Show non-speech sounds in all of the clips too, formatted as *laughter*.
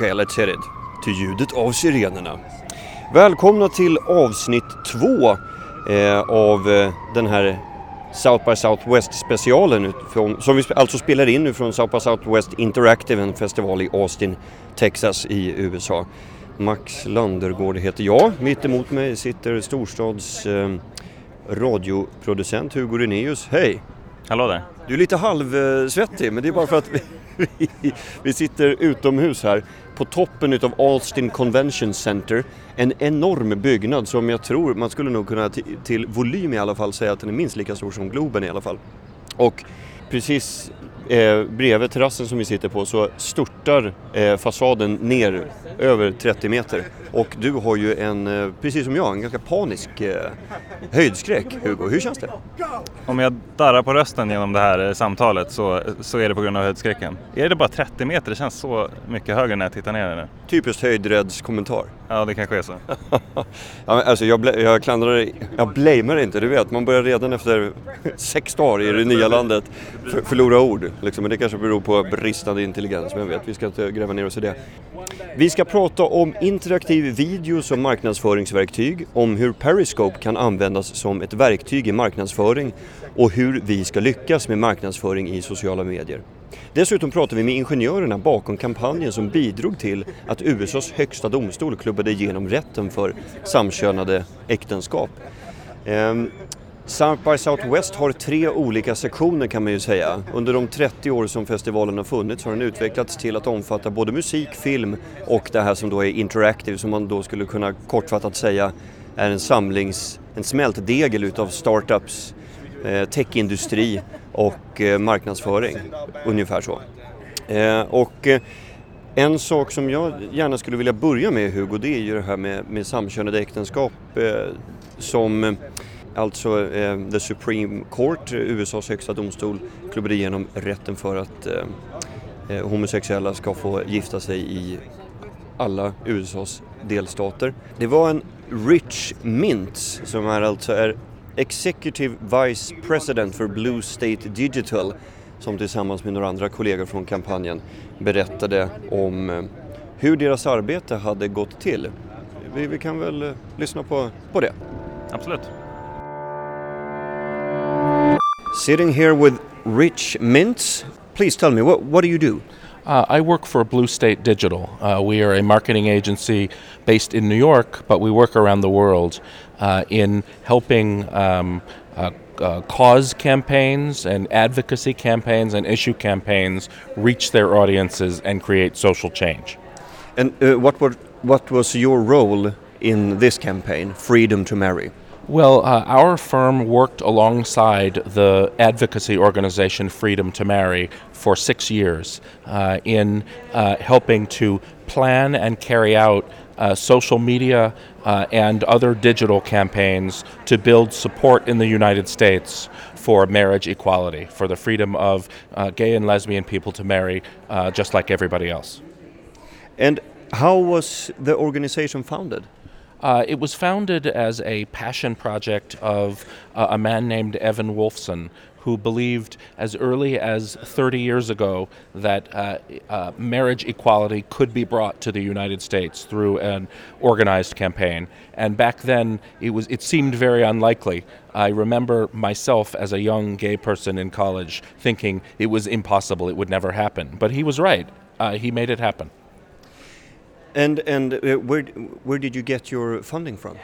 Okej, let's hit it. Till ljudet av sirenerna. Välkomna till avsnitt två eh, av eh, den här South by Southwest specialen som vi alltså spelar in nu från South by Southwest Interactive, en festival i Austin, Texas i USA. Max Landergård heter jag. Mitt emot mig sitter storstads eh, radioproducent Hugo Renéus. Hej! Hallå där! Du är lite halvsvettig men det är bara för att *laughs* vi, sitter utomhus här på toppen utav Austin Convention Center. En enorm byggnad som jag tror man skulle nog kunna till volym i alla fall säga att den är minst lika stor som Globen i alla fall. Och precis eh, bredvid terrassen som vi sitter på så störtar eh, fasaden ner över 30 meter. Och du har ju en, eh, precis som jag, en ganska panisk eh, höjdskräck Hugo. Hur känns det? Om jag darrar på rösten genom det här eh, samtalet så, så är det på grund av höjdskräcken. Är det bara 30 meter? Det känns så mycket högre när jag tittar ner nu. Typiskt höjdräddskommentar. Ja, det kanske är så. *laughs* ja, alltså jag, jag klandrar jag blamear inte, du vet. Man börjar redan efter sex dagar i det nya landet förlora ord. Liksom. Men det kanske beror på bristande intelligens, men jag vet, vi ska inte gräva ner oss i det. Vi ska prata om interaktiv video som marknadsföringsverktyg, om hur Periscope kan användas som ett verktyg i marknadsföring och hur vi ska lyckas med marknadsföring i sociala medier. Dessutom pratar vi med ingenjörerna bakom kampanjen som bidrog till att USAs högsta domstol klubbade igenom rätten för samkönade äktenskap. Ehm, South by Southwest har tre olika sektioner kan man ju säga. Under de 30 år som festivalen har funnits har den utvecklats till att omfatta både musik, film och det här som då är interactive som man då skulle kunna kortfattat säga är en samlings, en smältdegel utav startups, eh, techindustri och eh, marknadsföring. Ungefär så. Eh, och en sak som jag gärna skulle vilja börja med Hugo, det är ju det här med, med samkönade äktenskap som Alltså eh, The Supreme Court, USAs högsta domstol, klubbade igenom rätten för att eh, eh homosexuella ska få gifta sig i alla USAs delstater. Det var en Rich Mintz som är alltså är Executive Vice President för Blue State Digital som tillsammans med några andra kollegor från kampanjen berättade om eh, hur deras arbete hade gått till. Vi, vi kan väl eh, lyssna på, på det. Absolut. Sitting here with Rich Mintz. Please tell me, what, what do you do? Uh, I work for Blue State Digital. Uh, we are a marketing agency based in New York, but we work around the world uh, in helping um, uh, uh, cause campaigns and advocacy campaigns and issue campaigns reach their audiences and create social change. And uh, what, were, what was your role in this campaign, Freedom to Marry? Well, uh, our firm worked alongside the advocacy organization Freedom to Marry for six years uh, in uh, helping to plan and carry out uh, social media uh, and other digital campaigns to build support in the United States for marriage equality, for the freedom of uh, gay and lesbian people to marry just like everybody else. And how was the organization founded? Uh, it was founded as a passion project of uh, a man named Evan Wolfson, who believed as early as 30 years ago that uh, uh, marriage equality could be brought to the United States through an organized campaign. And back then, it was it seemed very unlikely. I remember myself as a young gay person in college thinking it was impossible; it would never happen. But he was right. Uh, he made it happen. And and uh, where where did you get your funding from?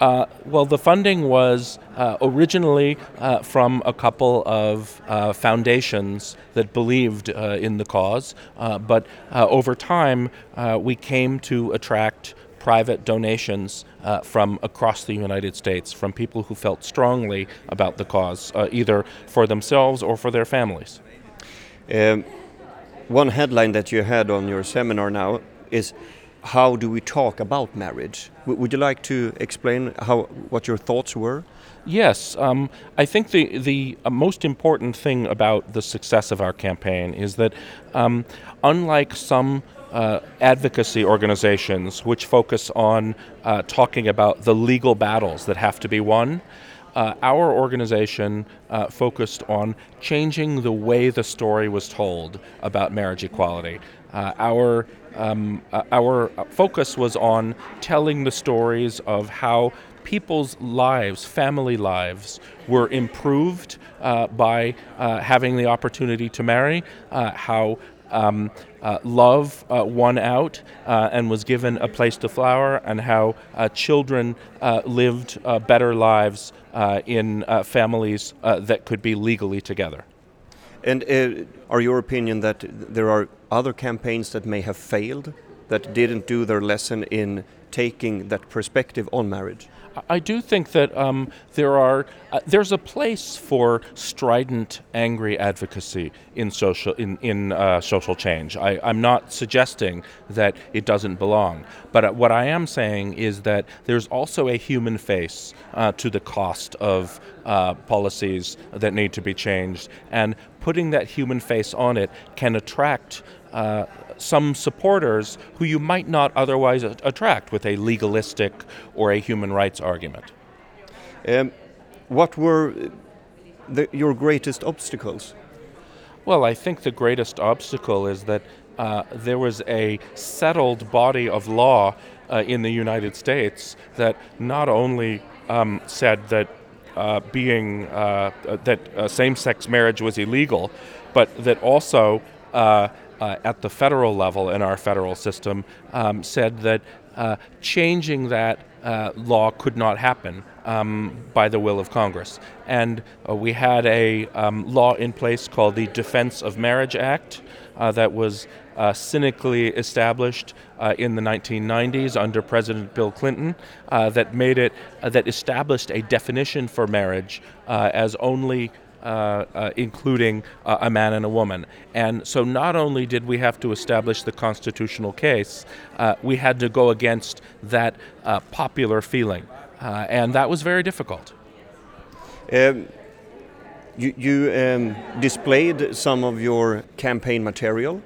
Uh, well, the funding was uh, originally uh, from a couple of uh, foundations that believed uh, in the cause, but over time we came to attract private donations from across the United States from people who felt strongly about the cause, either for themselves or for their families. Um, one headline that you had on your seminar now is how do we talk about marriage? W would you like to explain how what your thoughts were? Yes, um, I think the the uh, most important thing about the success of our campaign is that, um, unlike some uh, advocacy organizations which focus on uh, talking about the legal battles that have to be won, uh, our organization uh, focused on changing the way the story was told about marriage equality. Uh, our um, uh, our focus was on telling the stories of how people's lives, family lives, were improved uh, by uh, having the opportunity to marry, uh, how um, uh, love uh, won out uh, and was given a place to flower, and how uh, children lived better lives in families that could be legally together. And uh, are your opinion that there are other campaigns that may have failed, that didn't do their lesson in taking that perspective on marriage? I do think that um, there are uh, there's a place for strident, angry advocacy in social in in uh, social change. I, I'm not suggesting that it doesn't belong, but uh, what I am saying is that there's also a human face uh, to the cost of uh, policies that need to be changed, and putting that human face on it can attract. Uh, some supporters who you might not otherwise attract with a legalistic or a human rights argument. Um, what were the, your greatest obstacles? Well, I think the greatest obstacle is that uh, there was a settled body of law uh, in the United States that not only um, said that uh, being uh, uh, that uh, same-sex marriage was illegal, but that also uh, at the federal level in our federal system um, said that uh, changing that uh, law could not happen um, by the will of Congress. And uh, we had a um, law in place called the Defense of Marriage Act uh, that was uh, cynically established in the 1990s under President Bill Clinton that made it, that established a definition for marriage as only including uh, a man and a woman. And so not only did we have to establish the constitutional case, uh, we had to go against that uh, popular feeling. Uh, and that was very difficult. Um, you you um, displayed some of your campaign material,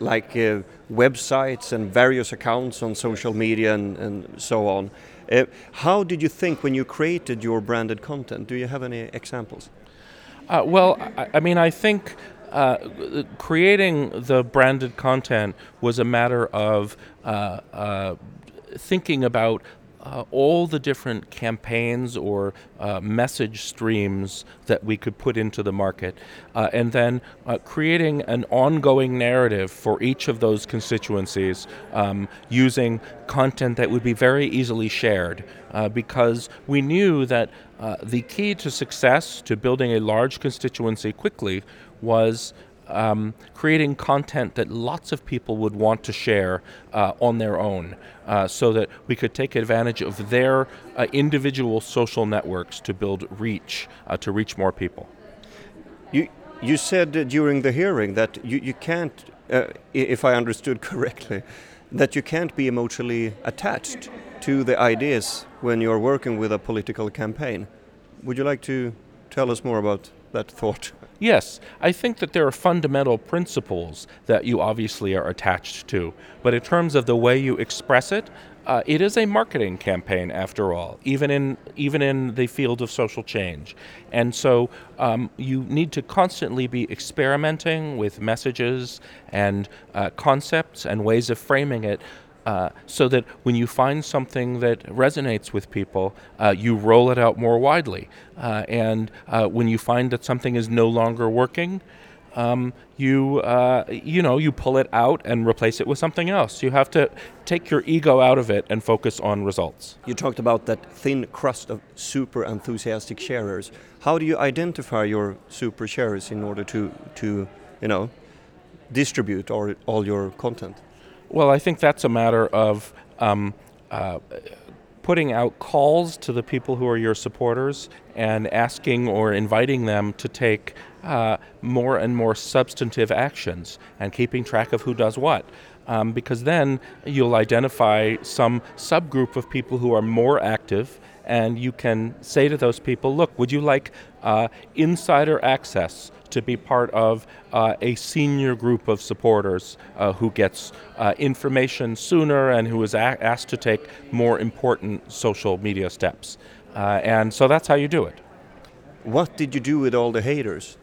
like uh, websites and various accounts on social media and, and so on. Uh, how did you think when you created your branded content? Do you have any examples? Uh, well, I, I mean, I think uh, creating the branded content was a matter of uh, uh, thinking about uh, all the different campaigns or uh, message streams that we could put into the market, uh, and then uh, creating an ongoing narrative for each of those constituencies um, using content that would be very easily shared. Uh, because we knew that uh, the key to success, to building a large constituency quickly, was um, creating content that lots of people would want to share uh, on their own uh, so that we could take advantage of their uh, individual social networks to build reach, uh, to reach more people. You you said during the hearing that you, you can't, uh, if I understood *laughs* correctly, that you can't be emotionally attached to the ideas when you're working with a political campaign. Would you like to tell us more about that thought? Yes, I think that there are fundamental principles that you obviously are attached to, but in terms of the way you express it, uh, it is a marketing campaign after all, even in even in the field of social change, and so um, you need to constantly be experimenting with messages and uh, concepts and ways of framing it. Uh, so that when you find something that resonates with people, uh, you roll it out more widely. Uh, and uh, when you find that something is no longer working, um, you uh, you know you pull it out and replace it with something else. You have to take your ego out of it and focus on results. You talked about that thin crust of super enthusiastic sharers. How do you identify your super sharers in order to, to you know, distribute all, all your content? Well, I think that's a matter of um, uh, putting out calls to the people who are your supporters and asking or inviting them to take uh, more and more substantive actions and keeping track of who does what. Um, because then you'll identify some subgroup of people who are more active, and you can say to those people, Look, would you like uh, insider access to be part of uh, a senior group of supporters uh, who gets uh, information sooner and who is a- asked to take more important social media steps. Uh, and so that's how you do it. What did you do with all the haters?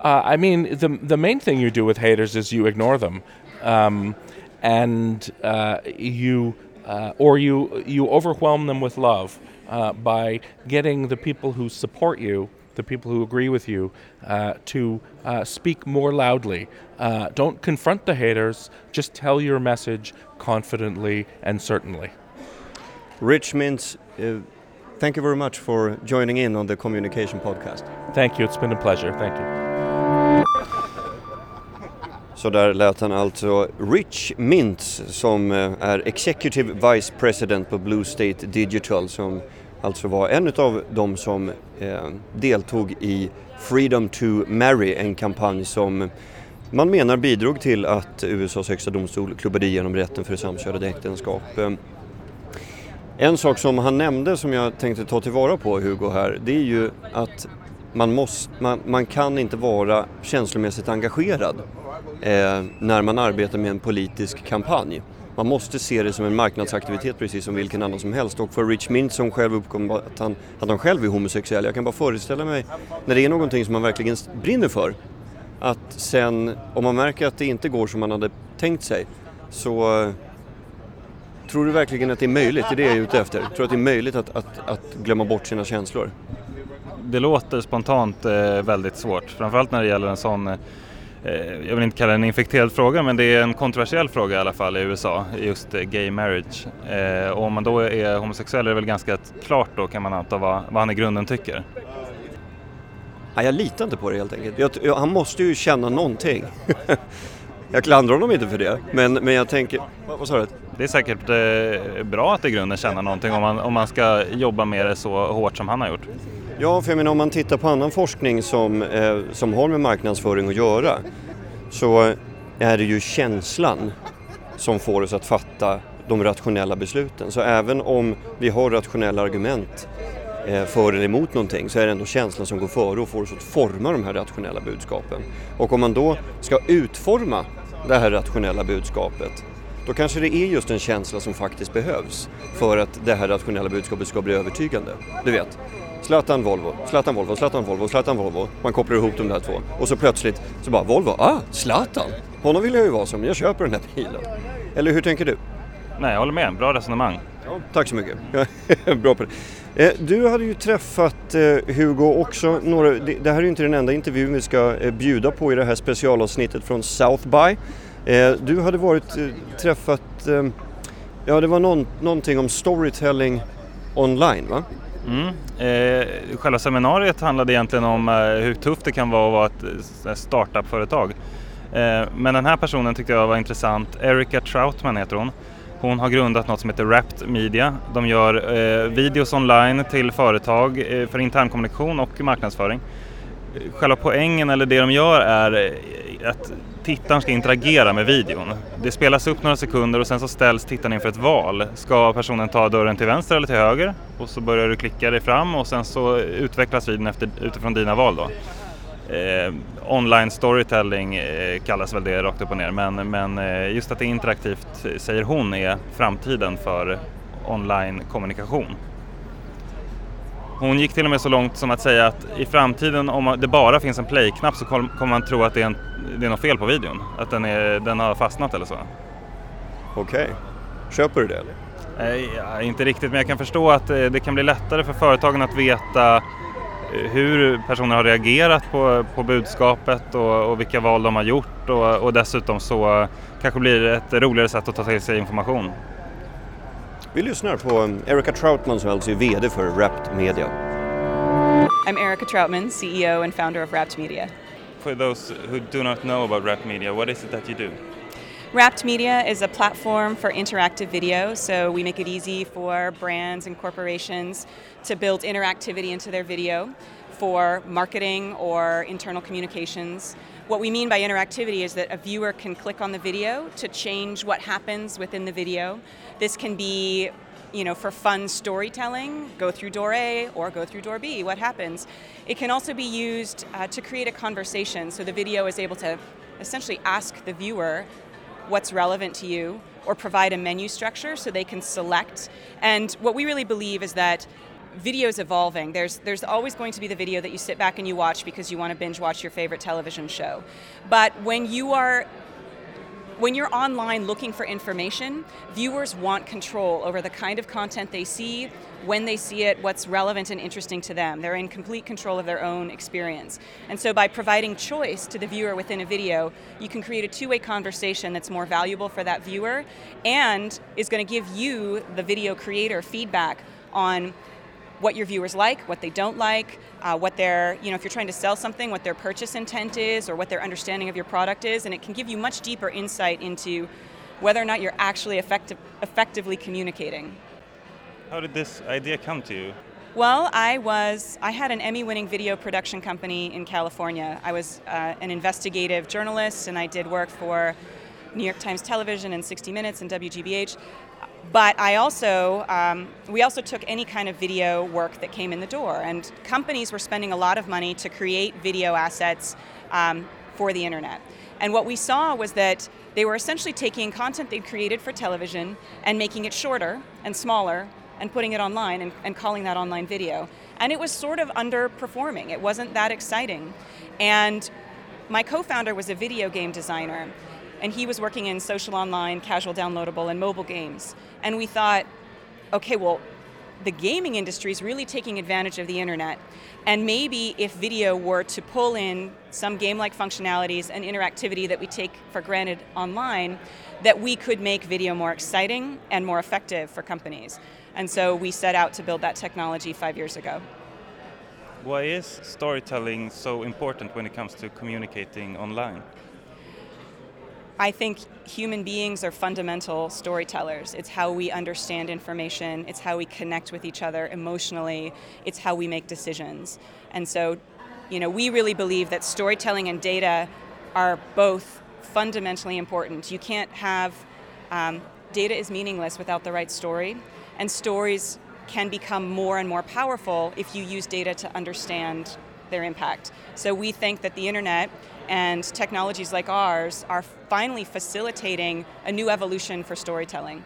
Uh, I mean, the, the main thing you do with haters is you ignore them. um, and uh, you uh, or you you overwhelm them with love uh, by getting the people who support you, the people who agree with you, uh, to uh, speak more loudly. Uh, don't confront the haters. Just tell your message confidently and certainly. Rich Mintz thank you very much for joining in on the Communication Podcast. Thank you. It's been a pleasure. Thank you. Så där lät han alltså Rich Mintz som eh, är Executive Vice President på Blue State Digital som alltså var en av de som eh, deltog i Freedom to Marry, en kampanj som man menar bidrog till att USAs högsta domstol klubbade igenom rätten för samkönade äktenskap. En sak som han nämnde som jag tänkte ta tillvara på Hugo här, det är ju att man, måste, man, man kan inte vara känslomässigt engagerad eh, när man arbetar med en politisk kampanj. Man måste se det som en marknadsaktivitet precis som vilken annan som helst och för Rich Mint som själv uppkom att han, att han själv är homosexuell, jag kan bara föreställa mig när det är någonting som man verkligen brinner för att sen om man märker att det inte går som man hade tänkt sig så tror du verkligen att det är möjligt, det är det jag är ute efter, tror du att det är möjligt att, att, att glömma bort sina känslor? Det låter spontant eh, väldigt svårt, framförallt när det gäller en sån eh, jag vill inte kalla det en infekterad fråga, men det är en kontroversiell fråga i alla fall i USA, just eh, gay marriage. Eh, och om man då är homosexuell är det väl ganska klart då kan man anta vad, vad han i grunden tycker. Nej, jag litar inte på det helt enkelt. Jag, jag, han måste ju känna någonting. *laughs* jag klandrar honom inte för det, men, men jag tänker... Vad, vad sa du? Det är säkert eh, bra att i grunden känna någonting om man, om man ska jobba med det så hårt som han har gjort. Ja, för jag menar om man tittar på annan forskning som, eh, som har med marknadsföring att göra så är det ju känslan som får oss att fatta de rationella besluten. Så även om vi har rationella argument eh, för eller emot någonting så är det ändå känslan som går före och får oss att forma de här rationella budskapen. Och om man då ska utforma det här rationella budskapet då kanske det är just en känsla som faktiskt behövs för att det här rationella budskapet ska bli övertygande. Du vet, Zlatan Volvo, Zlatan Volvo, Zlatan Volvo, Zlatan Volvo. Man kopplar ihop de där två och så plötsligt så bara Volvo, ah, Zlatan! Honom vill jag ju vara som, jag köper den här bilen. Eller hur tänker du? Nej, jag håller med, bra resonemang. Ja, tack så mycket. *laughs* Bra på det. Eh, du hade ju träffat eh, Hugo också. Några, det här är ju inte den enda intervjun vi ska eh, bjuda på i det här specialavsnittet från South by. Du hade varit, träffat, ja det var någon, någonting om storytelling online va? Mm. Eh, själva seminariet handlade egentligen om eh, hur tufft det kan vara att vara ett eh, startup-företag. Men den här personen tyckte jag var intressant. Erika Troutman heter hon. Hon har grundat något som heter Wrapped Media. De gör eh, videos online till företag eh, för internkommunikation och marknadsföring. Själva poängen, eller det de gör, är eh, att tittaren ska interagera med videon. Det spelas upp några sekunder och sen så ställs tittaren inför ett val. Ska personen ta dörren till vänster eller till höger? Och så börjar du klicka dig fram och sen så utvecklas videon efter, utifrån dina val då. Eh, online storytelling eh, kallas väl det rakt upp och ner men, men eh, just att det är interaktivt säger hon är framtiden för online kommunikation. Hon gick till och med så långt som att säga att i framtiden om det bara finns en play-knapp så kommer man tro att det är, en, det är något fel på videon. Att den, är, den har fastnat eller så. Okej. Okay. Köper du det eller? Nej, inte riktigt men jag kan förstå att eh, det kan bli lättare för företagen att veta eh, hur personer har reagerat på, på budskapet och, och vilka val de har gjort och, och dessutom så kanske blir det ett roligare sätt att ta till sig information. Vi lyssnar på um, Erica Troutman som alltså är VD för Wrapped Media. I'm Erica Troutman, CEO and founder of Wrapped Media. For those who do not know about Wrapped Media, what is it that you do? Rapt Media is a platform for interactive video, so we make it easy for brands and corporations to build interactivity into their video for marketing or internal communications. What we mean by interactivity is that a viewer can click on the video to change what happens within the video. This can be you know, for fun storytelling, go through door A or go through door B, what happens? It can also be used uh, to create a conversation, so the video is able to essentially ask the viewer what's relevant to you or provide a menu structure so they can select. And what we really believe is that video is evolving. There's there's always going to be the video that you sit back and you watch because you want to binge watch your favorite television show. But when you are when you're online looking for information, viewers want control over the kind of content they see, when they see it, what's relevant and interesting to them. They're in complete control of their own experience. And so by providing choice to the viewer within a video, you can create a two-way conversation that's more valuable for that viewer and is going to give you, the video creator, feedback on what your viewers like, what they don't like, uh, what their, you know, if you're trying to sell something, what their purchase intent is, or what their understanding of your product is, and it can give you much deeper insight into whether or not you're actually effective, effectively communicating. How did this idea come to you? Well, I was, I had an Emmy winning video production company in California. I was uh, an investigative journalist and I did work for New York Times Television and 60 Minutes and WGBH. But I also, um, we also took any kind of video work that came in the door, and companies were spending a lot of money to create video assets um, for the internet. And what we saw was that they were essentially taking content they'd created for television and making it shorter and smaller and putting it online and, and calling that online video. And it was sort of underperforming. It wasn't that exciting. And my co founder was a video game designer and he was working in social online, casual downloadable, and mobile games. And we thought, okay, well, the gaming industry is really taking advantage of the internet. And maybe if video were to pull in some game like functionalities and interactivity that we take for granted online, that we could make video more exciting and more effective for companies. And so we set out to build that technology five years ago. Why is storytelling so important when it comes to communicating online? I think human beings are fundamental storytellers. It's how we understand information, it's how we connect with each other emotionally, it's how we make decisions. And so, you know, we really believe that storytelling and data are both fundamentally important. You can't have um, data is meaningless without the right story, and stories can become more and more powerful if you use data to understand their impact. So we think that the internet and technologies like ours are finally facilitating a new evolution for storytelling.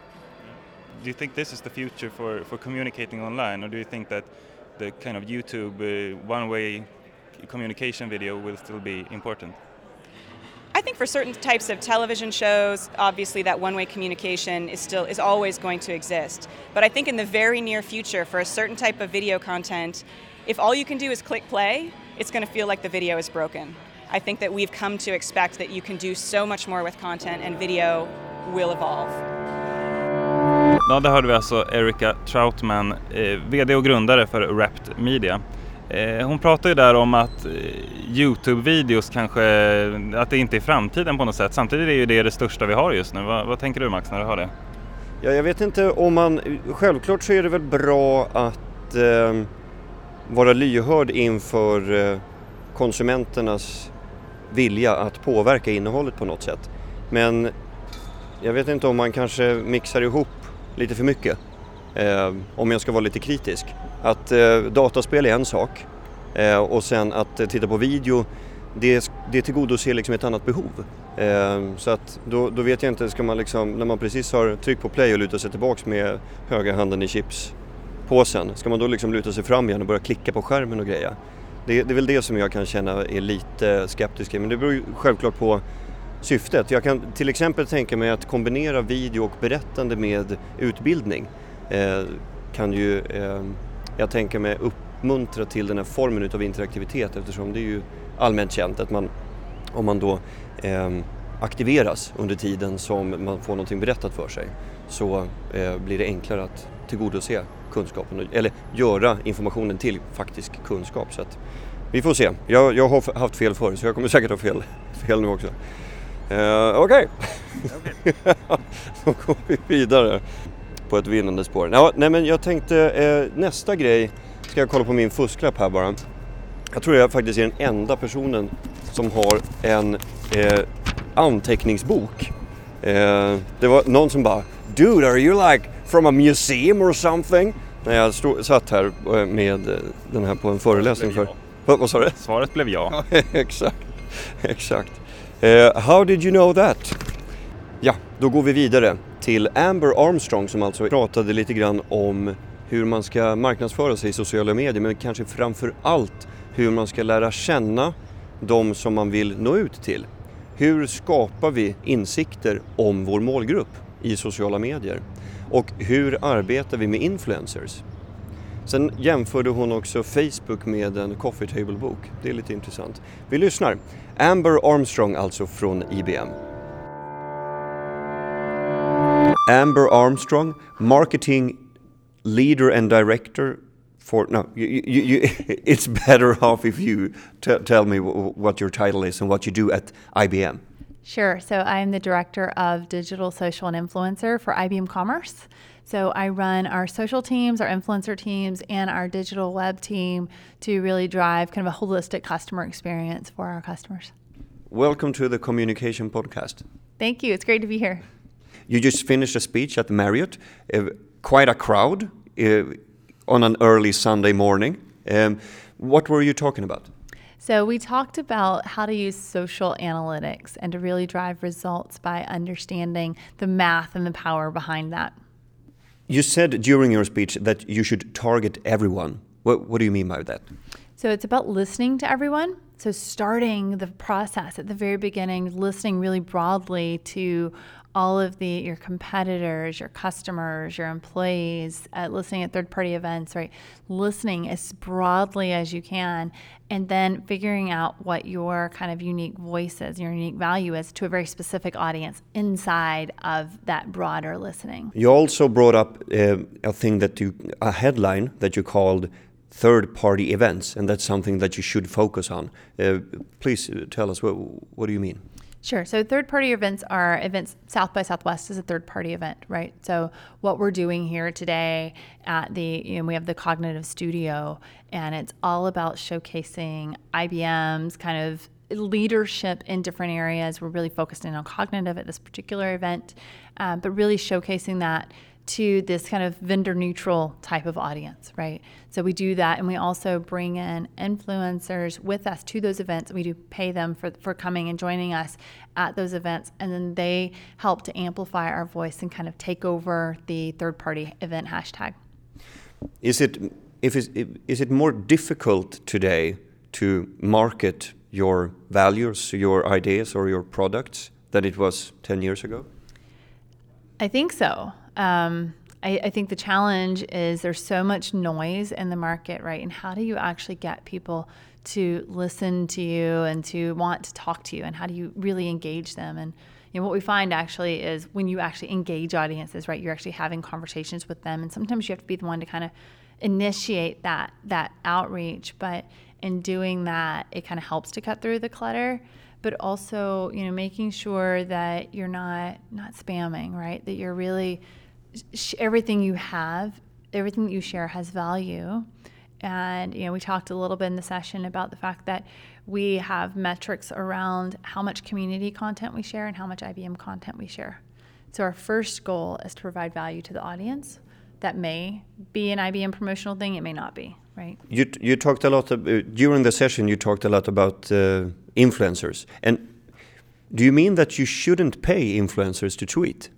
Do you think this is the future for, for communicating online, or do you think that the kind of YouTube uh, one-way communication video will still be important? I think for certain types of television shows, obviously that one-way communication is still is always going to exist. But I think in the very near future, for a certain type of video content, if all you can do is click play, it's going to feel like the video is broken. I think that we've come to expect that you can do so much more with content and video will evolve. Ja, där hörde vi alltså Erica Troutman, eh, VD och grundare för Wrapped Media. Eh, hon pratar ju där om att eh, Youtube-videos kanske, att det inte är framtiden på något sätt. Samtidigt är ju det det största vi har just nu. Va, vad tänker du Max när du hör det? Ja, jag vet inte om man, självklart så är det väl bra att eh, vara lyhörd inför eh, konsumenternas vilja att påverka innehållet på något sätt. Men jag vet inte om man kanske mixar ihop lite för mycket. Eh, om jag ska vara lite kritisk. Att eh, dataspel är en sak eh, och sen att eh, titta på video det, det tillgodoser liksom ett annat behov. Eh, så att då, då, vet jag inte, ska man liksom, när man precis har tryckt på play och lutat sig tillbaks med höga handen i chipspåsen, ska man då liksom luta sig fram igen och börja klicka på skärmen och greja? Det, det är väl det som jag kan känna är lite skeptisk men det beror ju självklart på syftet. Jag kan till exempel tänka mig att kombinera video och berättande med utbildning eh, kan ju, eh, jag tänker mig, uppmuntra till den här formen utav interaktivitet eftersom det är ju allmänt känt att man, om man då eh, aktiveras under tiden som man får någonting berättat för sig så eh, blir det enklare att tillgodose kunskapen, eller göra informationen till faktisk kunskap. Så att, vi får se. Jag, jag har haft fel förr så jag kommer säkert ha fel, fel nu också. Uh, Okej, okay. *laughs* då går vi vidare på ett vinnande spår. Ja, nej men jag tänkte eh, nästa grej, ska jag kolla på min fusklapp här bara. Jag tror jag faktiskt är den enda personen som har en eh, anteckningsbok. Eh, det var någon som bara Dude, are you like from a museum or something? När jag stod, satt här eh, med eh, den här på en föreläsning för... Vad, vad sa du? Svaret blev ja. *laughs* exakt, exakt. Uh, how did you know that? Ja, då går vi vidare till Amber Armstrong som alltså pratade lite grann om hur man ska marknadsföra sig i sociala medier men kanske framför allt hur man ska lära känna de som man vill nå ut till. Hur skapar vi insikter om vår målgrupp i sociala medier? Och hur arbetar vi med influencers? Sen jämförde hon också Facebook med en coffee table-bok. Det är lite intressant. Vi lyssnar. Amber Armstrong alltså från IBM. Amber Armstrong, marketing leader and director for no you, you, you, *laughs* it's better off if you tell me what your title is and what you do at IBM. Sure. So I'm the director of digital social and influencer for IBM Commerce. So I run our social teams, our influencer teams, and our digital web team to really drive kind of a holistic customer experience for our customers. Welcome to the Communication Podcast. Thank you. It's great to be here. You just finished a speech at the Marriott. Uh, quite a crowd uh, on an early Sunday morning. Um, what were you talking about? So, we talked about how to use social analytics and to really drive results by understanding the math and the power behind that. You said during your speech that you should target everyone. What, what do you mean by that? So, it's about listening to everyone. So, starting the process at the very beginning, listening really broadly to all of the your competitors, your customers, your employees, uh, listening at third party events, right? Listening as broadly as you can, and then figuring out what your kind of unique voice is, your unique value is to a very specific audience inside of that broader listening. You also brought up uh, a thing that you a headline that you called third party events, and that's something that you should focus on. Uh, please uh, tell us what what do you mean? Sure. So third party events are events, South by Southwest is a third party event, right? So what we're doing here today at the, you know, we have the Cognitive Studio, and it's all about showcasing IBM's kind of leadership in different areas. We're really focused in on cognitive at this particular event, um, but really showcasing that to this kind of vendor neutral type of audience, right? So we do that and we also bring in influencers with us to those events. We do pay them for, for coming and joining us at those events and then they help to amplify our voice and kind of take over the third party event hashtag. Is it if is, is it more difficult today to market your values, your ideas or your products than it was 10 years ago? I think so. Um, I, I, think the challenge is there's so much noise in the market, right? And how do you actually get people to listen to you and to want to talk to you? And how do you really engage them? And you know, what we find actually is when you actually engage audiences, right? You're actually having conversations with them, and sometimes you have to be the one to kind of initiate that that outreach. But in doing that, it kind of helps to cut through the clutter but also you know making sure that you're not not spamming right that you're really sh- everything you have, everything that you share has value. And you know, we talked a little bit in the session about the fact that we have metrics around how much community content we share and how much IBM content we share. So our first goal is to provide value to the audience. That may be an IBM promotional thing, it may not be, right? You you talked a lot uh, during the session. You talked a lot about uh, influencers, and do you mean that you shouldn't pay influencers to tweet?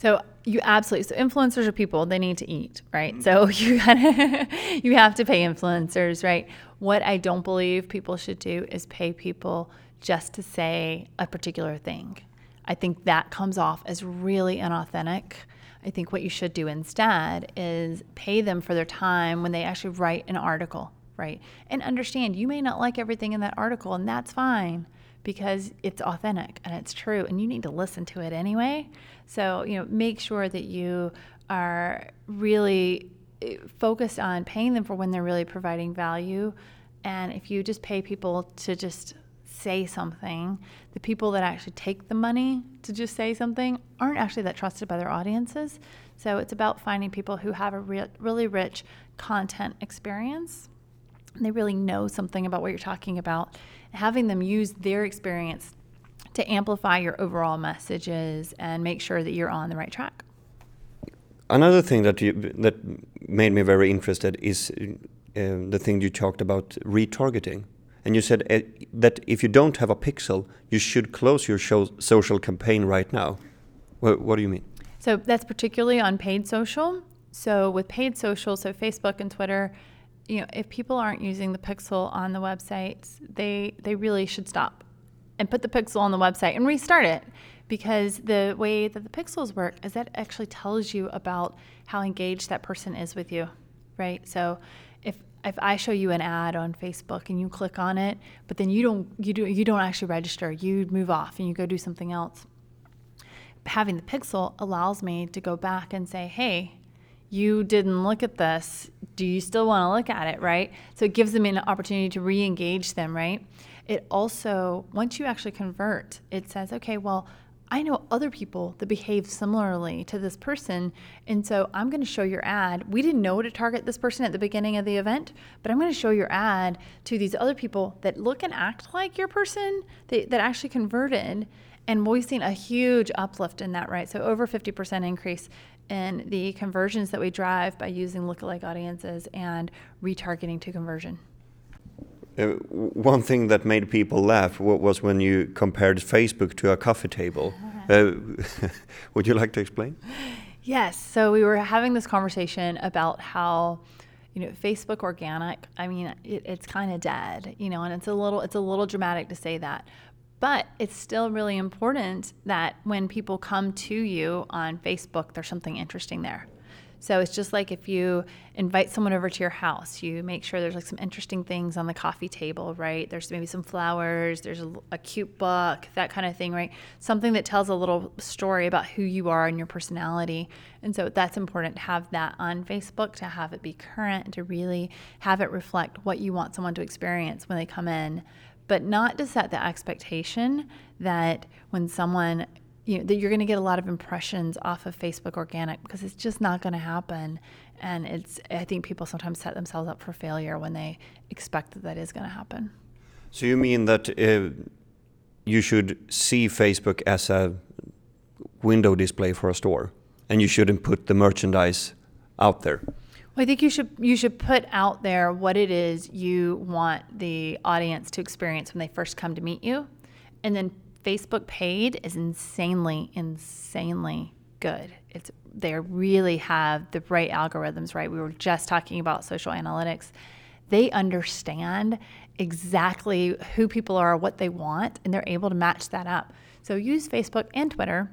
So you absolutely so influencers are people they need to eat right? Mm-hmm. so *laughs* you gotta you have to pay influencers right? What i don't believe people should do is pay people just to say a particular thing. I think that comes off as really inauthentic. I think what you should do instead is pay them for their time when they actually write an article right? And understand you may not like everything in that article and that's fine because it's authentic and it's true and you need to listen to it anyway. So, you know, make sure that you are really eh, focused on paying them for when they're really providing value. And if you just pay people to just say something, the people that actually take the money to just say something aren't actually that trusted by their audiences. So it's about finding people who have a re- really rich content experience. They really know something about what you're talking about having them use their experience to amplify your overall messages and make sure that you're on the right track. Another thing that you, that made me very interested is uh, the thing you talked about retargeting. And you said uh, that if you don't have a pixel, you should close your show, social campaign right now. What, what do you mean? So that's particularly on paid social. So with paid social, so Facebook and Twitter, you know, if people aren't using the pixel on the websites, they they really should stop and put the pixel on the website and restart it because the way that the pixels work is that actually tells you about how engaged that person is with you, right? So if if I show you an ad on Facebook and you click on it, but then you don't you do you don't actually register, you move off and you go do something else. Having the pixel allows me to go back and say, "Hey, you didn't look at this. Do you still want to look at it, right?" So it gives them an opportunity to re-engage them, right? It also once you actually convert, it says, "Okay, well, I know other people that behave similarly to this person. And so I'm going to show your ad. We didn't know to target this person at the beginning of the event, but I'm going to show your ad to these other people that look and act like your person that, that actually converted. And we've seen a huge uplift in that, right? So over 50% increase in the conversions that we drive by using lookalike audiences and retargeting to conversion. Uh, one thing that made people laugh was when you compared Facebook to a coffee table. *laughs* Uh, *laughs* would you like to explain? Yes. So we were having this conversation about how, you know, Facebook organic. I mean, it, it's kind of dead, you know, and it's a little it's a little dramatic to say that, but it's still really important that when people come to you on Facebook, there's something interesting there. So it's just like if you invite someone over to your house, you make sure there's like some interesting things on the coffee table, right? There's maybe some flowers, there's a, a, cute book, that kind of thing, right? Something that tells a little story about who you are and your personality. And so that's important to have that on Facebook, to have it be current, to really have it reflect what you want someone to experience when they come in but not to set the expectation that when someone you know, that you're going to get a lot of impressions off of Facebook organic because it's just not going to happen. And it's, I think people sometimes set themselves up for failure when they expect that that is going to happen. So you mean that uh, you should see Facebook as a window display for a store, and you shouldn't put the merchandise out there? I think you should you should put out there what it is you want the audience to experience when they first come to meet you, and then Facebook paid is insanely, insanely good. It's they really have the right algorithms, right? We were just talking about social analytics. They understand exactly who people are, what they want, and they're able to match that up. So use Facebook and Twitter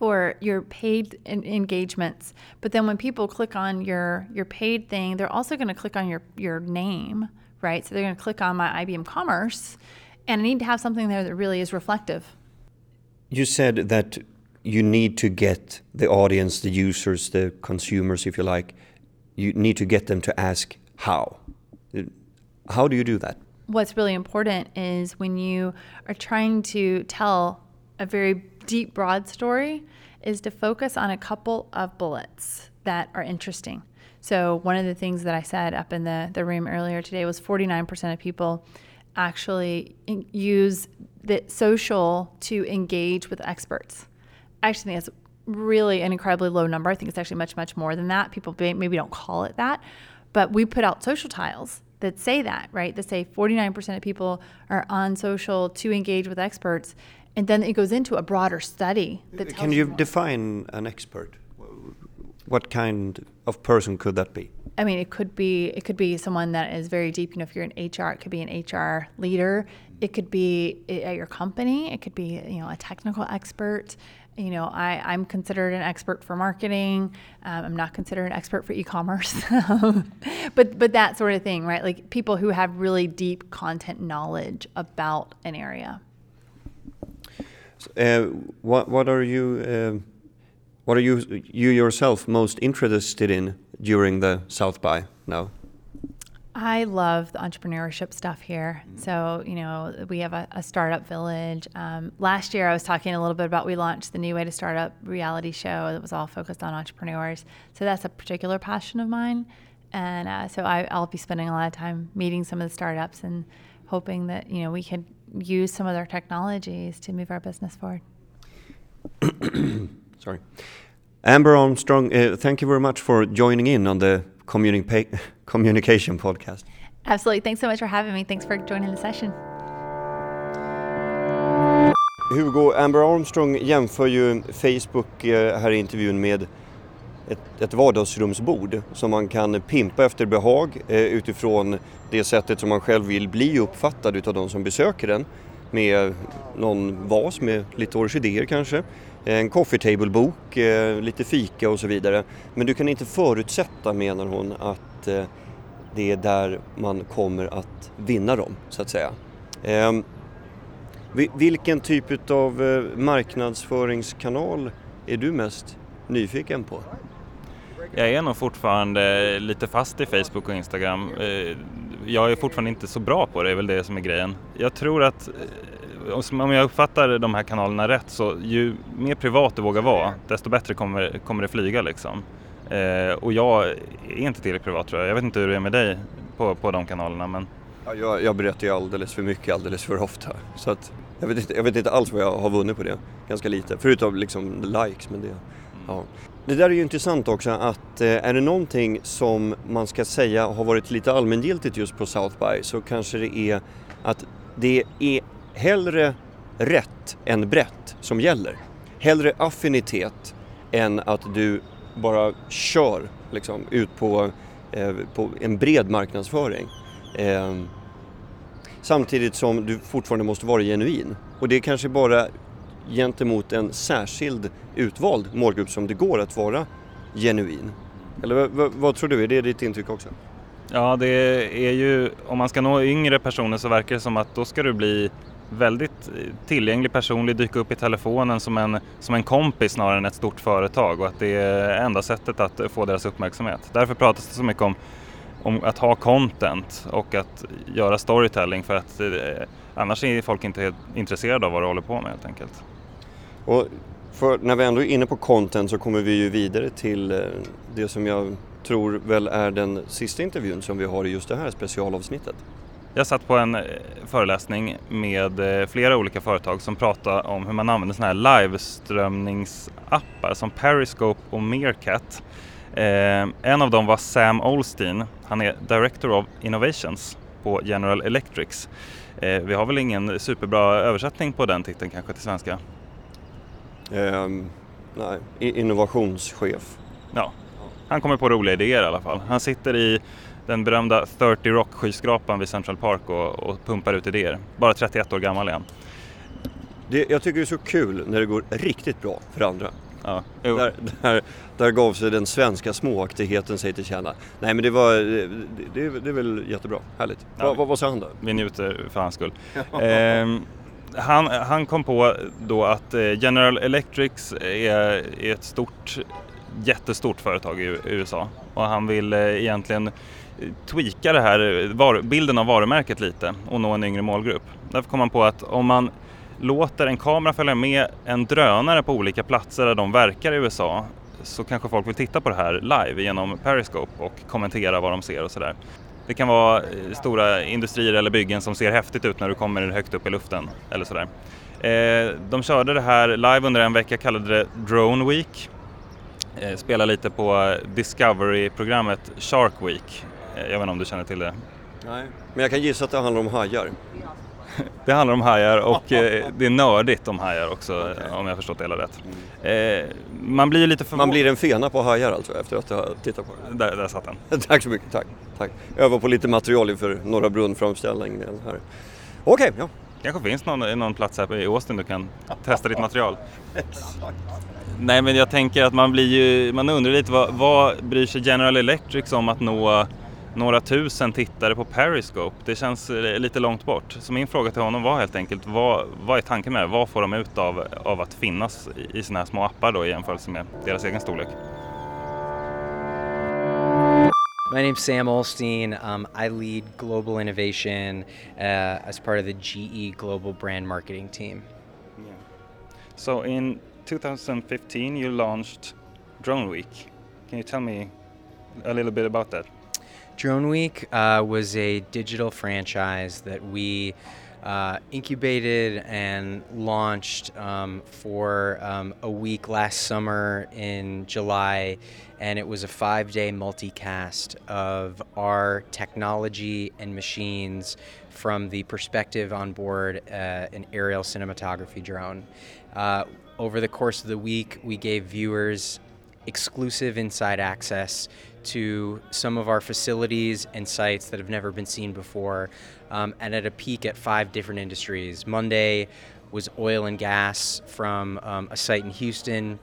for your paid engagements. But then when people click on your your paid thing, they're also going to click on your your name, right? So they're going to click on my IBM Commerce and I need to have something there that really is reflective. You said that you need to get the audience, the users, the consumers, if you like, you need to get them to ask how. How do you do that? What's really important is when you are trying to tell a very deep, broad story, is to focus on a couple of bullets that are interesting. So, one of the things that I said up in the, the room earlier today was 49% of people actually use the social to engage with experts. I actually think that's really an incredibly low number. I think it's actually much, much more than that. People maybe don't call it that, but we put out social tiles that say that, right? That say 49% of people are on social to engage with experts. And then it goes into a broader study. That Can you define an expert? What kind of person could that be? I mean, it could be it could be someone that is very deep. You know, if you're an HR, it could be an HR leader. It could be at your company. It could be you know a technical expert. You know, I, I'm considered an expert for marketing. Um, I'm not considered an expert for e-commerce, *laughs* but but that sort of thing, right? Like people who have really deep content knowledge about an area. Uh, what what are you? Uh what are you you yourself most interested in during the South by now? I love the entrepreneurship stuff here. Mm-hmm. So, you know, we have a, a startup village. Um, last year, I was talking a little bit about we launched the New Way to Startup reality show that was all focused on entrepreneurs. So, that's a particular passion of mine. And uh, so, I, I'll be spending a lot of time meeting some of the startups and hoping that, you know, we can use some of their technologies to move our business forward. *coughs* Sorry. Amber Armstrong, uh, thank you very much for joining in on the communi *laughs* communication podcast. Absolutely. Thanks so much for having me. Thanks for joining the session. Hugo, Amber Armstrong jämför ju Facebook eh, här i intervjun med ett, ett vardagsrumsbord som man kan pimpa efter behag eh, utifrån det sättet som man själv vill bli uppfattad utav de som besöker den. med någon vas med lite orkidéer kanske. Eh, en coffee table-bok, eh, lite fika och så vidare. Men du kan inte förutsätta, menar hon, att eh, det är där man kommer att vinna dem, så att säga. Ehm, vilken typ av eh, marknadsföringskanal är du mest nyfiken på? Jag är nog fortfarande lite fast i Facebook och Instagram. Eh, jag är fortfarande inte så bra på det, det är väl det som är grejen. Jag tror att eh, om jag uppfattar de här kanalerna rätt så ju mer privat du vågar vara desto bättre kommer, kommer det flyga liksom. och jag är inte tillräckligt privat tror jag. Jag vet inte hur det är med dig på, på de kanalerna men Ja, jag, jag berättar ju alldeles för mycket alldeles för ofta. Så att jag, vet inte, jag vet inte alls vad jag har vunnit på det. Ganska lite. Förutom liksom likes. Men det, ja det där är ju intressant också att eh, är det någonting som man ska säga har varit lite allmängiltigt just på South by så kanske det är att det är hellre rätt än brett som gäller. Hellre affinitet än att du bara kör liksom, ut på, eh, på en bred marknadsföring. Eh, samtidigt som du fortfarande måste vara genuin. Och det är kanske bara gentemot en särskild utvald målgrupp som det går att vara genuin. Eller vad, vad tror du, är det ditt intryck också? Ja, det är ju, om man ska nå yngre personer så verkar det som att då ska du bli väldigt tillgänglig, personlig, dyka upp i telefonen som en, som en kompis snarare än ett stort företag och att det är enda sättet att få deras uppmärksamhet. Därför pratas det så mycket om om att ha content och att göra storytelling för att eh, annars är folk inte intresserade av vad du håller på med helt enkelt. Och när vi ändå är inne på content så kommer vi ju vidare till eh, det som jag tror väl är den sista intervjun som vi har i just det här specialavsnittet. Jag satt på en eh, föreläsning med eh, flera olika företag som pratade om hur man använder sådana här liveströmningsappar som Periscope och Meerkat en av dem var Sam Olstein. Han är Director of Innovations på General Electrics. Eh, vi har väl ingen superbra översättning på den titeln kanske till svenska? Um, nej, innovationschef. Ja, han kommer på roliga idéer i alla fall. Han sitter i den berömda 30 Rock skyskrapan vid Central Park och, och pumpar ut idéer. Bara 31 år gammal är han. Det, jag tycker det är så kul när det går riktigt bra för andra. Ja, där, där, där gav sig den svenska småaktigheten sig till känna. Nej men det var, det, det, det är väl jättebra, härligt. Ja, Va, vad, vad sa han då? Vi njuter för hans skull. *laughs* eh, han, han kom på då att eh, General Electric är, är ett stort, jättestort företag i USA och han vill eh, egentligen tweaka det här, bilden av varumärket lite och nå en yngre målgrupp. Därför kom han på att om man låter en kamera följa med en drönare på olika platser där de verkar i USA så kanske folk vill titta på det här live genom Periscope och kommentera vad de ser och sådär. Det kan vara eh, stora industrier eller byggen som ser häftigt ut när du kommer högt upp i luften eller sådär. Eh, de körde det här live under en vecka, kallade det Drone Week. Eh, Spelade lite på Discovery-programmet Shark Week. Eh, jag vet inte om du känner till det? Nej, men jag kan gissa att det handlar om hajar. *laughs* det handlar om hajar och eh, det är nördigt om hajar också okay. om jag förstått det hela rätt. Eh, man blir lite förvånad. Man blir en fena på hajar alltså efter att ha tittat på det? Där, där satt den. *laughs* tack så mycket, tack. tack. Öva på lite material inför Norra Brunn-framställningen här. Okej, okay, ja. kanske finns någon, någon plats här i Austin du kan *laughs* testa ditt material. Nej men jag tänker att man blir ju, man undrar lite vad, vad bryr sig General Electric om att nå några tusen tittare på Periscope. Det känns eh, lite långt bort. Så min fråga till honom var helt enkelt, vad, vad är tanken med det? Vad får de ut av, av att finnas i sådana här små appar då i jämförelse med deras egen storlek? My name's Sam Olstein. Um, I lead global innovation uh, as part of the GE Global Brand Marketing team. Yeah. So in 2015 you launched Drone Week. Can you tell me a little bit about that? Drone Week uh, was a digital franchise that we uh, incubated and launched um, for um, a week last summer in July, and it was a five day multicast of our technology and machines from the perspective on board uh, an aerial cinematography drone. Uh, over the course of the week, we gave viewers exclusive inside access to some of our facilities and sites that have never been seen before, um, and at a peak at five different industries. Monday was oil and gas from um, a site in Houston.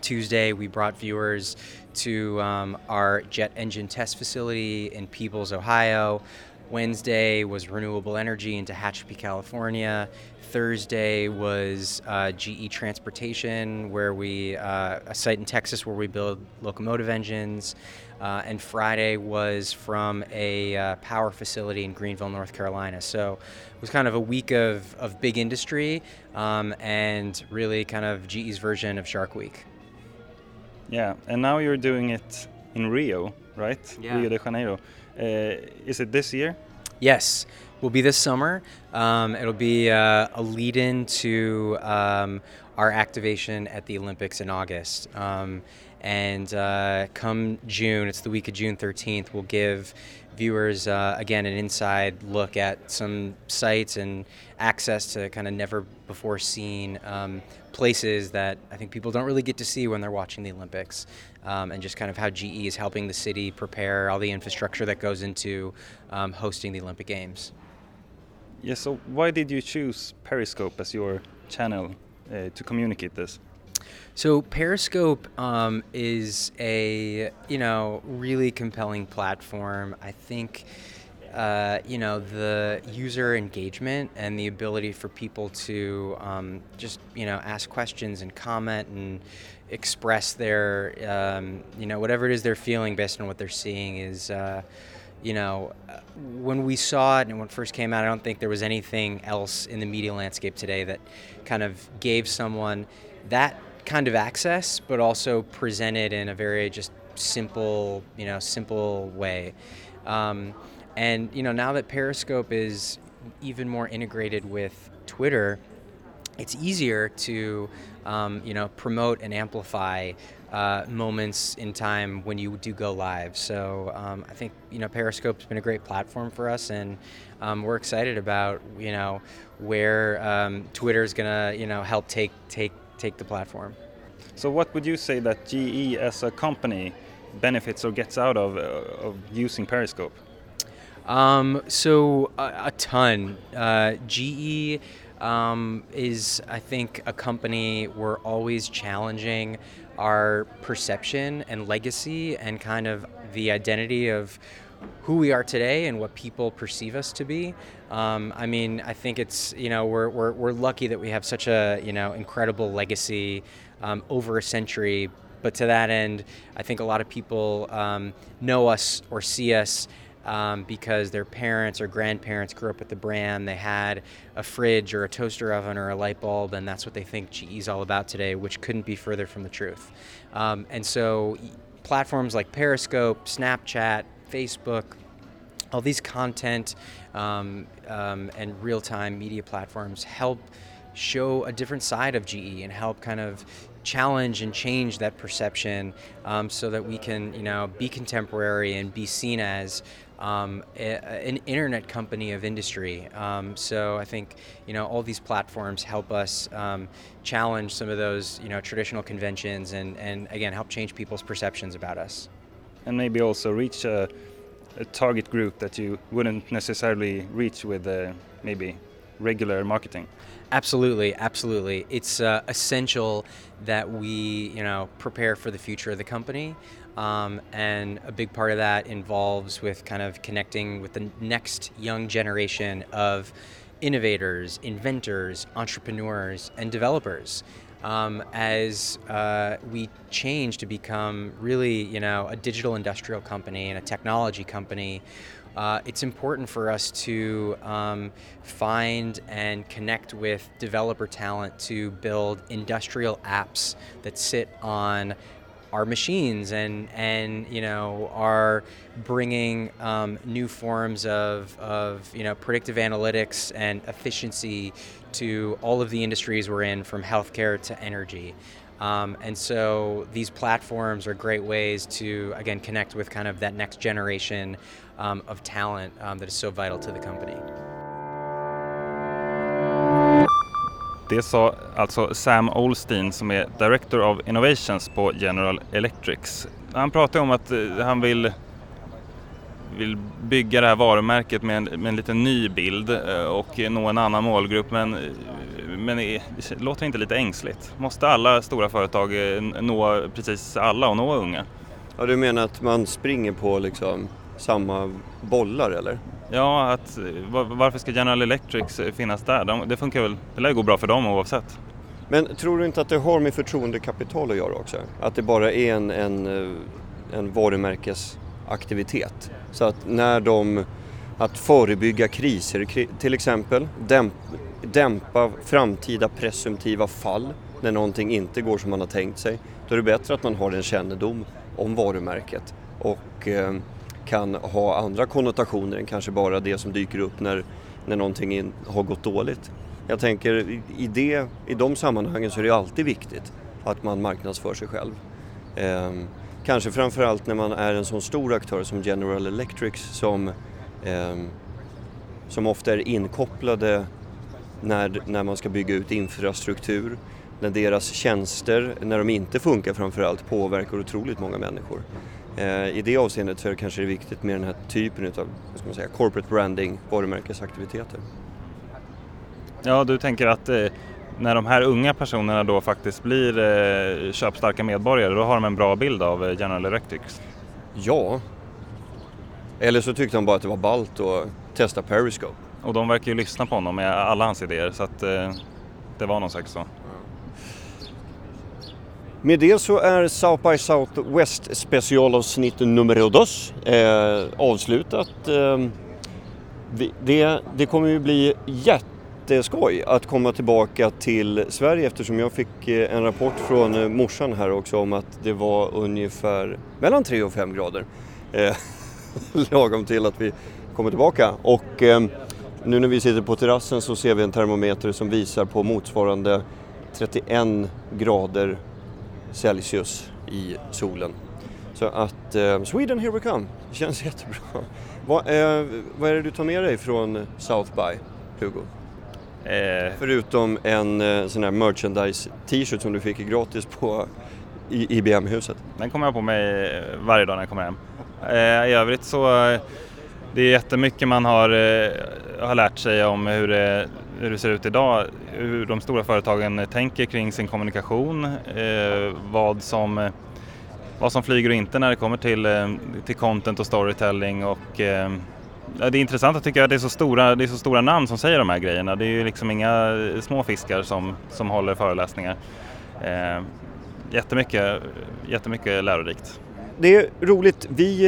Tuesday, we brought viewers to um, our jet engine test facility in Peebles, Ohio. Wednesday was renewable energy in Tehachapi, California. Thursday was uh, GE Transportation, where we uh, a site in Texas where we build locomotive engines, uh, and Friday was from a uh, power facility in Greenville, North Carolina. So it was kind of a week of, of big industry um, and really kind of GE's version of Shark Week. Yeah, and now you're doing it in Rio, right? Yeah. Rio de Janeiro. Uh, is it this year? Yes, will be this summer. Um, it'll be uh, a lead in to um, our activation at the Olympics in August. Um, and uh, come June, it's the week of June 13th, we'll give viewers, uh, again, an inside look at some sites and access to kind of never before seen um, places that I think people don't really get to see when they're watching the Olympics. Um, and just kind of how GE is helping the city prepare all the infrastructure that goes into um, hosting the Olympic Games. Yeah, so why did you choose Periscope as your channel uh, to communicate this? So Periscope um, is a you know really compelling platform. I think uh, you know the user engagement and the ability for people to um, just you know ask questions and comment and express their um, you know whatever it is they're feeling based on what they're seeing is. Uh, you know, when we saw it and when it first came out, I don't think there was anything else in the media landscape today that kind of gave someone that kind of access, but also presented in a very just simple, you know, simple way. Um, and you know, now that Periscope is even more integrated with Twitter, it's easier to um, you know promote and amplify uh, moments in time when you do go live. So um, I think you know Periscope's been a great platform for us, and um, we're excited about you know where um, Twitter is gonna you know help take take take the platform. So, what would you say that GE as a company benefits or gets out of, uh, of using Periscope? Um, so a, a ton. Uh, GE um, is, I think, a company we're always challenging our perception and legacy and kind of the identity of who we are today and what people perceive us to be. Um, I mean, I think it's you know we're, we're, we're lucky that we have such a you know incredible legacy um, over a century. But to that end, I think a lot of people um, know us or see us um, because their parents or grandparents grew up with the brand. They had a fridge or a toaster oven or a light bulb, and that's what they think GE is all about today, which couldn't be further from the truth. Um, and so, platforms like Periscope, Snapchat, Facebook, all these content um, um, and real time media platforms help show a different side of GE and help kind of challenge and change that perception um, so that we can, you know, be contemporary and be seen as um, a, an internet company of industry. Um, so I think, you know, all these platforms help us um, challenge some of those, you know, traditional conventions and, and again, help change people's perceptions about us. And maybe also reach a, a target group that you wouldn't necessarily reach with uh, maybe regular marketing. Absolutely, absolutely. It's uh, essential that we, you know, prepare for the future of the company, um, and a big part of that involves with kind of connecting with the next young generation of innovators, inventors, entrepreneurs, and developers. Um, as uh, we change to become really, you know, a digital industrial company and a technology company, uh, it's important for us to um, find and connect with developer talent to build industrial apps that sit on our machines and and you know are bringing um, new forms of, of you know predictive analytics and efficiency to all of the industries we're in from healthcare to energy. Um, and so these platforms are great ways to again connect with kind of that next generation um, of talent um, that is so vital to the company Det sa alltså Sam Olstein som är Director of Innovations på General Electric. Han pratar om att eh, han vill, vill bygga det här varumärket med en, med en lite ny bild eh, och nå en annan målgrupp men, eh, men det låter inte lite ängsligt? Måste alla stora företag nå precis alla och nå unga? Ja, du menar att man springer på liksom samma bollar eller? Ja, att, varför ska General Electric finnas där? De, det funkar väl, det lär gå bra för dem oavsett. Men tror du inte att det har med förtroendekapital att göra också? Att det bara är en, en, en varumärkesaktivitet? Så att när de, att förebygga kriser till exempel, dämp, dämpa framtida presumtiva fall när någonting inte går som man har tänkt sig, då är det bättre att man har en kännedom om varumärket och eh, kan ha andra konnotationer än kanske bara det som dyker upp när, när någonting in, har gått dåligt. Jag tänker i, det, i de sammanhangen så är det alltid viktigt att man marknadsför sig själv. Eh, kanske framförallt när man är en sån stor aktör som General Electric som, eh, som ofta är inkopplade när, när man ska bygga ut infrastruktur, när deras tjänster, när de inte funkar framförallt, påverkar otroligt många människor. Eh, I det avseendet så är det kanske viktigt med den här typen av vad ska man säga, corporate branding, varumärkesaktiviteter. Ja, du tänker att eh, när de här unga personerna då faktiskt blir eh, köpstarka medborgare, då har de en bra bild av General Electric? Ja. Eller så tyckte de bara att det var ballt att testa Periscope. Och de verkar ju lyssna på honom med alla hans idéer, så att det var nog säkert så. Med det så är South by Southwest specialavsnitt nummer dos eh, avslutat. Eh, det, det kommer ju bli jätteskoj att komma tillbaka till Sverige eftersom jag fick eh, en rapport från eh, morsan här också om att det var ungefär mellan 3 och 5 grader. Eh, *laughs* lagom till att vi kommer tillbaka. Och eh, nu när vi sitter på terrassen så ser vi en termometer som visar på motsvarande 31 grader Celsius i solen. Så att eh, Sweden here we come, det känns *laughs* jättebra. Vad, eh, vad är det du tar med dig från South by, Hugo? Eh. Förutom en eh, sån här merchandise t-shirt som du fick gratis på IBM-huset. Den kommer jag på mig varje dag när jag kommer hem. Eh, I övrigt så eh, det är jättemycket man har, eh, har lärt sig om hur det, hur det ser ut idag, hur de stora företagen tänker kring sin kommunikation, eh, vad, som, eh, vad som flyger och inte när det kommer till, till content och storytelling och det är intressant att tycka att det är, så stora, det är så stora namn som säger de här grejerna. Det är ju liksom inga små fiskar som, som håller föreläsningar. Eh, jättemycket, jättemycket lärorikt. Det är roligt. Vi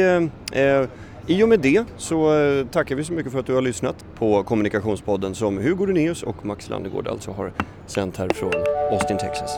eh, i och med det så eh, tackar vi så mycket för att du har lyssnat på Kommunikationspodden som Hugo Runeus och Max Landegård alltså har sänt här från Austin, Texas.